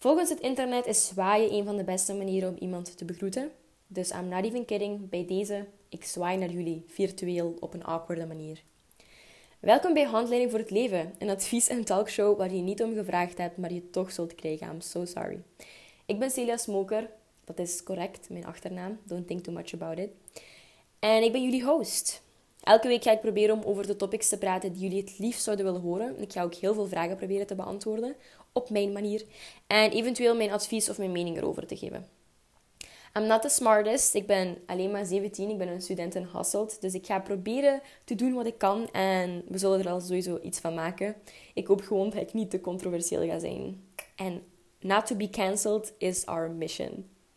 Volgens het internet is zwaaien een van de beste manieren om iemand te begroeten. Dus I'm not even kidding. Bij deze, ik zwaai naar jullie virtueel op een awkwarde manier. Welkom bij Handleiding voor het Leven, een advies- en talkshow waar je niet om gevraagd hebt, maar je toch zult krijgen. I'm so sorry. Ik ben Celia Smoker, dat is correct, mijn achternaam. Don't think too much about it. En ik ben jullie host. Elke week ga ik proberen om over de topics te praten die jullie het liefst zouden willen horen. Ik ga ook heel veel vragen proberen te beantwoorden, op mijn manier. En eventueel mijn advies of mijn mening erover te geven. I'm not the smartest. Ik ben alleen maar 17. Ik ben een student in Hasselt. Dus ik ga proberen te doen wat ik kan. En we zullen er al sowieso iets van maken. Ik hoop gewoon dat ik niet te controversieel ga zijn. En not to be cancelled is our mission.